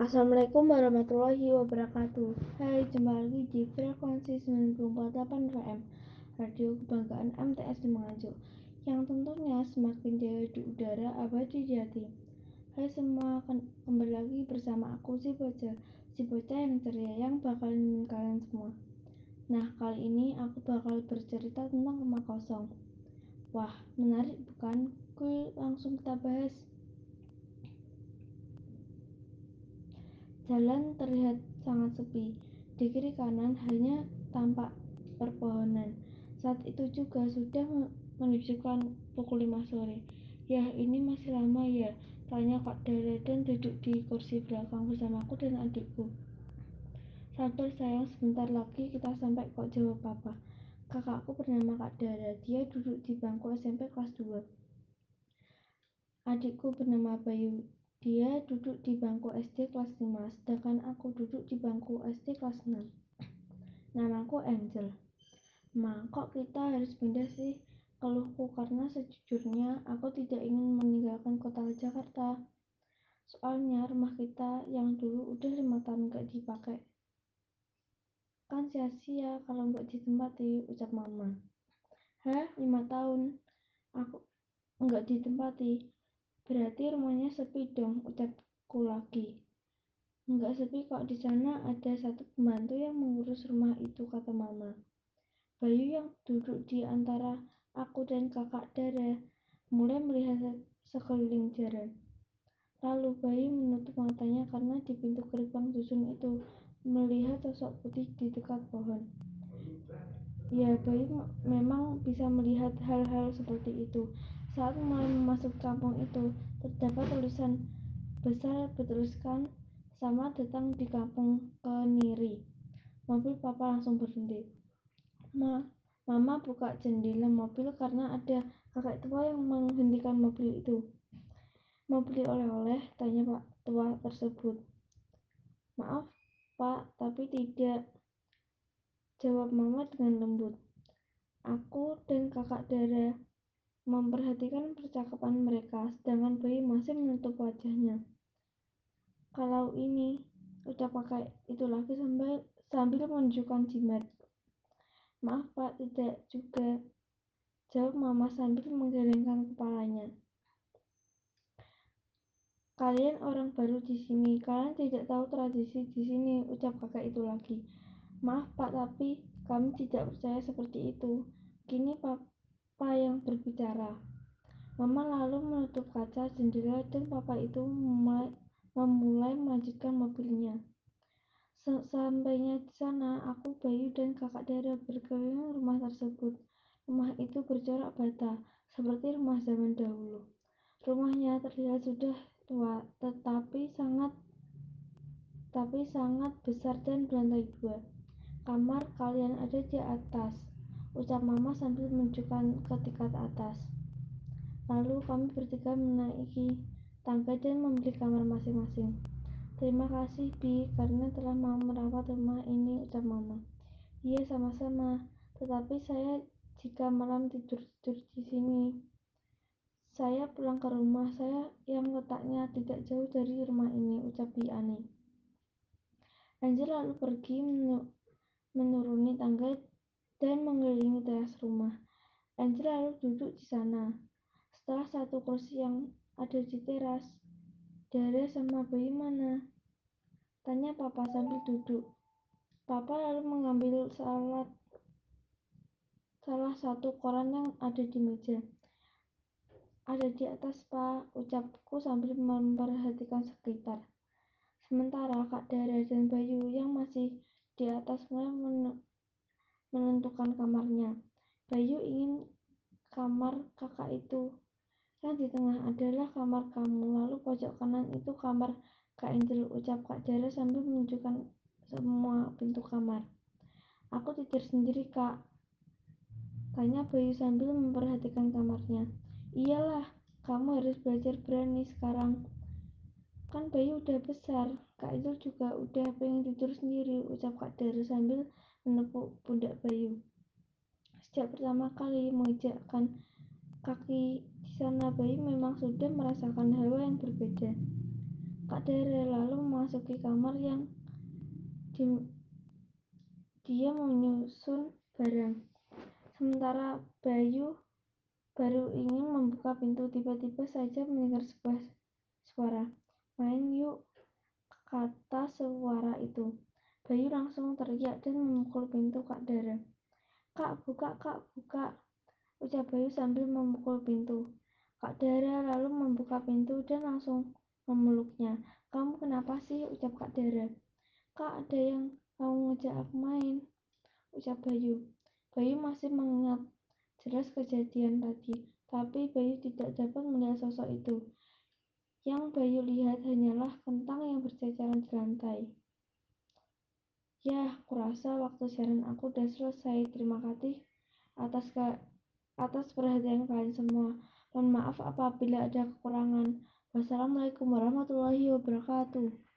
Assalamualaikum warahmatullahi wabarakatuh. Hai, jumpa lagi di frekuensi 94.8 FM Radio Kebanggaan MTS di Manganjuk Yang tentunya semakin jaya di udara abadi di hati. Hai semua, kembali lagi bersama aku si bocah Si bocah yang ceria yang bakal kalian semua. Nah, kali ini aku bakal bercerita tentang rumah kosong. Wah, menarik bukan? Kuy, langsung kita bahas Jalan terlihat sangat sepi. Di kiri kanan hanya tampak perpohonan. Saat itu juga sudah menunjukkan pukul lima sore. Ya, ini masih lama ya, tanya Kak Dara dan duduk di kursi belakang bersamaku dan adikku. Sabar sayang, sebentar lagi kita sampai kok jawab papa. Kakakku bernama Kak Dara, dia duduk di bangku SMP kelas 2. Adikku bernama Bayu, dia duduk di bangku SD kelas 5, sedangkan aku duduk di bangku SD kelas 6. Namaku Angel. Ma, kok kita harus pindah sih? Keluhku karena sejujurnya aku tidak ingin meninggalkan kota Jakarta. Soalnya rumah kita yang dulu udah lima tahun gak dipakai. Kan sia-sia kalau nggak ditempati, ucap mama. Hah, lima tahun? Aku nggak ditempati. Berarti rumahnya sepi dong, ucapku lagi. Enggak sepi kok, di sana ada satu pembantu yang mengurus rumah itu, kata mama. Bayu yang duduk di antara aku dan kakak Dara mulai melihat sekeliling jalan. Lalu Bayu menutup matanya karena di pintu gerbang dusun itu melihat sosok putih di dekat pohon. Ya, Bayu memang bisa melihat hal-hal seperti itu. Saat mulai memasuki kampung itu, terdapat tulisan besar bertuliskan sama datang di kampung Keniri. Mobil papa langsung berhenti. Ma, mama buka jendela mobil karena ada kakek tua yang menghentikan mobil itu. Mau beli oleh-oleh? Tanya pak tua tersebut. Maaf, pak, tapi tidak. Jawab mama dengan lembut. Aku dan kakak Dara memperhatikan percakapan mereka, sedangkan bayi masih menutup wajahnya. Kalau ini, udah pakai itu lagi sambil, sambil menunjukkan jimat. Maaf pak, tidak juga. Jawab mama sambil menggelengkan kepalanya. Kalian orang baru di sini, kalian tidak tahu tradisi di sini, ucap kakak itu lagi. Maaf pak, tapi kami tidak percaya seperti itu. Kini pak, papa yang berbicara. Mama lalu menutup kaca jendela dan papa itu memulai, melanjutkan mobilnya. Sampainya di sana, aku, Bayu, dan kakak Dara berkeliling rumah tersebut. Rumah itu bercorak bata, seperti rumah zaman dahulu. Rumahnya terlihat sudah tua, tetapi sangat tapi sangat besar dan berlantai dua. Kamar kalian ada di atas ucap mama sambil menunjukkan ke tingkat atas. Lalu kami bertiga menaiki tangga dan membeli kamar masing-masing. Terima kasih Bi karena telah mau merawat rumah ini ucap mama. Iya sama-sama. Tetapi saya jika malam tidur-tidur di sini. Saya pulang ke rumah saya yang letaknya tidak jauh dari rumah ini ucap Bi Ani. Angel lalu pergi menuruni tangga dan mengelilingi teras rumah. Angel lalu duduk di sana. Setelah satu kursi yang ada di teras, Dara sama bayi mana? Tanya papa sambil duduk. Papa lalu mengambil salat salah satu koran yang ada di meja. Ada di atas, Pak, ucapku sambil memperhatikan sekitar. Sementara Kak Dara dan Bayu yang masih di atas mulai menentukan kamarnya. Bayu ingin kamar kakak itu. Yang di tengah adalah kamar kamu, lalu pojok kanan itu kamar Kak Angel, ucap Kak Dara sambil menunjukkan semua pintu kamar. Aku tidur sendiri, Kak. Tanya Bayu sambil memperhatikan kamarnya. Iyalah, kamu harus belajar berani sekarang. Kan Bayu udah besar, Kak Angel juga udah pengen tidur sendiri, ucap Kak Dara sambil menepuk pundak Bayu. Sejak pertama kali menginjakkan kaki di sana, Bayu memang sudah merasakan hal yang berbeda. Kak Dara lalu memasuki kamar yang di, dia menyusun barang. Sementara Bayu baru ingin membuka pintu, tiba-tiba saja mendengar sebuah suara. Main yuk, kata suara itu. Bayu langsung teriak dan memukul pintu Kak Dara. Kak, buka, kak, buka, ucap Bayu sambil memukul pintu. Kak Dara lalu membuka pintu dan langsung memeluknya. Kamu kenapa sih? ucap Kak Dara. Kak, ada yang mau ngejak aku main, ucap Bayu. Bayu masih mengingat jelas kejadian tadi, tapi Bayu tidak dapat melihat sosok itu. Yang Bayu lihat hanyalah kentang yang berceceran di lantai. Ya, kurasa waktu siaran aku udah selesai. Terima kasih atas atas perhatian kalian semua. Mohon maaf apabila ada kekurangan. Wassalamualaikum warahmatullahi wabarakatuh.